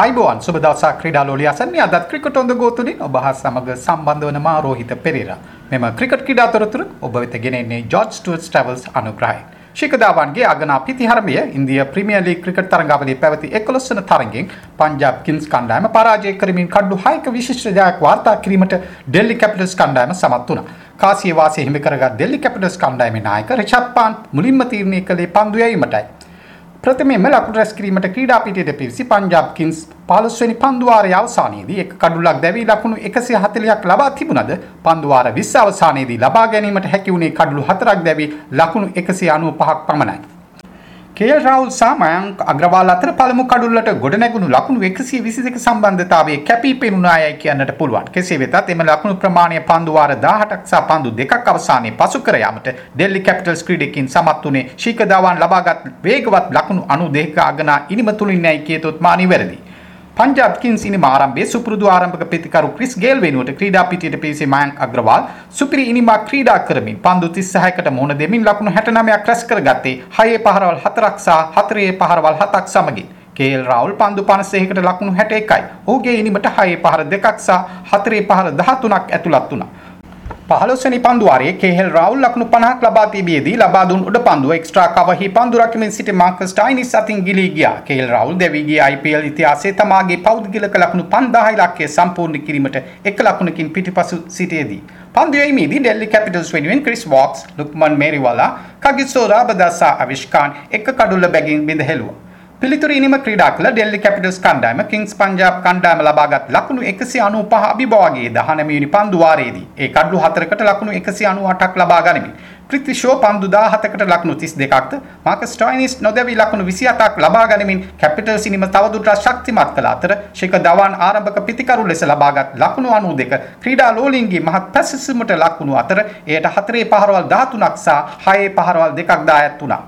ආයිබෝවන් සුබ දවසක් ක්‍රීඩා ලෝලිය අසන්නේ අදත් ක්‍රිකට් ඔන් ද ගෝ තුලින් ඔබ හා සමග සම්බන්ධ වන මා රෝහිත පෙරේරා. මෙම ක්‍රිකට් ක්‍රීඩා තොරතුරු ඔබ වෙත ගෙන එන්නේ ජෝර්ජ් ස්ටුවර්ට් ට්‍රැවල්ස් අනුග්‍රහයෙන්. ශිකදාවන්ගේ අගනා පිතිහරමය ඉන්දිය ප්‍රීමියර් ලීග් ක්‍රිකට් තරඟාවලියේ පැවති 11 වන තරඟෙන් පංජාබ් කිංස් කණ්ඩායම පරාජය කරමින් කඩු 6ක විශිෂ්ට ජයක් වාර්තා කිරීමට ඩෙල්ලි කැපිටල්ස් කණ්ඩායම සමත් වුණා. කාසිය වාසිය හිමි කරගත් ඩෙල්ලි කැපිටල්ස් කණ්ඩායමේ නායක රිචඩ් පාන් මුලින්ම තීරණය කළේ පන්දු යැවීමටයි. ප්‍රථමයෙන්ම ලකුණු රැස් කිරීමට ක්‍රීඩා පිටියට පිවිසි පංජාබ් කිංස් 15 වෙනි පන්දුවාරයේ අවසානයේදී එක කඩුලක් දැවී ලකුණු 140ක් ලබා තිබුණද පන්දුවාර 20 අවසානයේදී ලබා ගැනීමට හැකි වුණේ කඩුළු 4ක් දැවී ලකුණු 195ක් පමණයි. කේල් රාහුල් සහ මයංක් අග්‍රවාල් අතර පළමු කඩුල්ලට ගොඩනැගුණු ලකුණු 122ක සම්බන්ධතාවයේ කැපී පෙනුනායයි කියන්නට පුළුවන්. කෙසේ වෙතත් එම ලකුණු ප්‍රමාණය පන්දු වාර 18ක් සහ පන්දු දෙකක් අවසානයේ පසු කර යාමට ඩෙල්ලි කැපිටල්ස් ක්‍රීඩකයන් සමත් වුණේ ශීක දවාන් ලබාගත් වේගවත් ලකුණු 92ක අගනා ඉනිම තුලින් නැයි කියතොත් මා නිවැරදියි. පංජාබ් කින්ස් ඉනිම ආරම්භයේ සුපුරුදු ආරම්භක ප්‍රතිකරු ක්‍රිස් ගේල් වෙනුවට ක්‍රීඩා පිටියට පිවිසි මයංක් අග්‍රවාල් සුපිරි ඉනිමක් ක්‍රීඩා කරමින් පන්දු 36කට මුහුණ දෙමින් ලකුණු 69ක් රැස් කරගත්තේ 6 පහරවල් 4ක් සහ 4 පහරවල් 7ක් සමගින්. කේල් රාවුල් පන්දු 56කට ලකුණු 61යි. ඔහුගේ ඉනිමට 6 පහර 2ක් සහ 4 පහර 13ක් ඇතුළත් වුණා. පහළොස්වනි පන්දුවාරයේ කේහෙල් රාවුල් ලකුණු 50ක් ලබා තිබියදී ලබා දුන් උඩ පන්දුව එක්ස්ට්‍රා කවහි පන්දු රකිමින් සිටි මාකස් ටයිනිස් අතින් ගිලී ගියා. කේහෙල් රාවුල් දෙවි ගිය IPL ඉතිහාසයේ තමාගේ පෞද්ගලික ලකුණු 5000 ඉලක්කය සම්පූර්ණ කිරීමට එක ලකුණකින් පිටිපසු සිටියේදී පන්දු යීමේදී ඩෙල්ලි කැපිටල්ස් වෙනුවෙන් Chris Woakes, Lukman Meriwala, Kagiso රාබදාසා අවිෂ්කාන් එක කඩුල්ල බැගින් බිඳ හැලුවා. පිළිතුරු ඉනිම ක්‍රීඩා කළ ඩෙල්ලි කැපිටල්ස් කණ්ඩායම කිංස් පංජාබ් කණ්ඩායම ලබාගත් ලකුණු 195 අභිභාගයේ 19 වෙනි පන්දු වාරයේදී ඒ කඩලු හතරකට ලකුණු 198ක් ලබා ගනිමින් පෘථ්වි ෂෝ පන්දු 17කට ලකුණු 32ක්ද මාකස් ටොයිනිස් නොදැවි ලකුණු 27ක් ලබා ගනිමින් කැපිටල්ස් ඉනිම තවදුරටත් ශක්තිමත් කළ අතර ශේක දවාන් ආරම්භක පිතිකරු ලෙස ලබාගත් ලකුණු 92 ක්‍රීඩා ලෝලින්ගේ මහත් පැසසුමට ලකුණු අතර එයට 4 පහරවල් 13ක් සහ 6 පහරවල් 2ක් දායත් වුණා.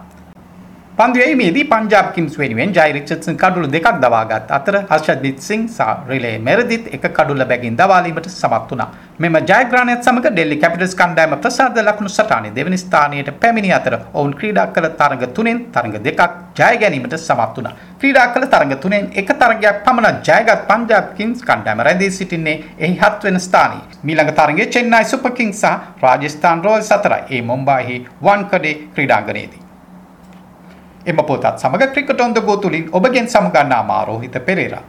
පන්දු එීමේදී පංජාබ් කිම්ස් වෙනුවෙන් ජයි රිචඩ්සන් කඩුළු දෙකක් දවාගත් අතර හර්ෂදීප් සිං සහ රිලේ මෙරදිත් එක කඩුල්ල බැගින් දවාලීමට සමත් වුණා. මෙම ජයග්‍රහණයත් සමග ඩෙල්ලි කැපිටල්ස් කණ්ඩායම ප්‍රසාද ලකුණු සටහනේ දෙවනි ස්ථානයට පැමිණි අතර ඔවුන් ක්‍රීඩා කළ තරඟ තුනෙන් තරඟ දෙකක් ජය ගැනීමට සමත් වුණා. ක්‍රීඩා කළ තරඟ තුනෙන් එක තරගයක් පමණ ජයගත් පංජාබ් කිංස් කණ්ඩායම රැඳී සිටින්නේ එහි හත් වෙන ස්ථානයේ. මීළඟ තරගයේ චෙන්නයි සුපර් කිංස් සහ රාජස්ථාන් රොයල්ස් අතරයි. ඒ මුම්බායිහි වන්කඩේ ක්‍රීඩාංගණයේදී. එම පොතත් සමග ක්‍රිකට් ඔන් ද ගෝ තුලින් ඔබගෙන් සමගන්නා මා රෝහිත පෙරේරා.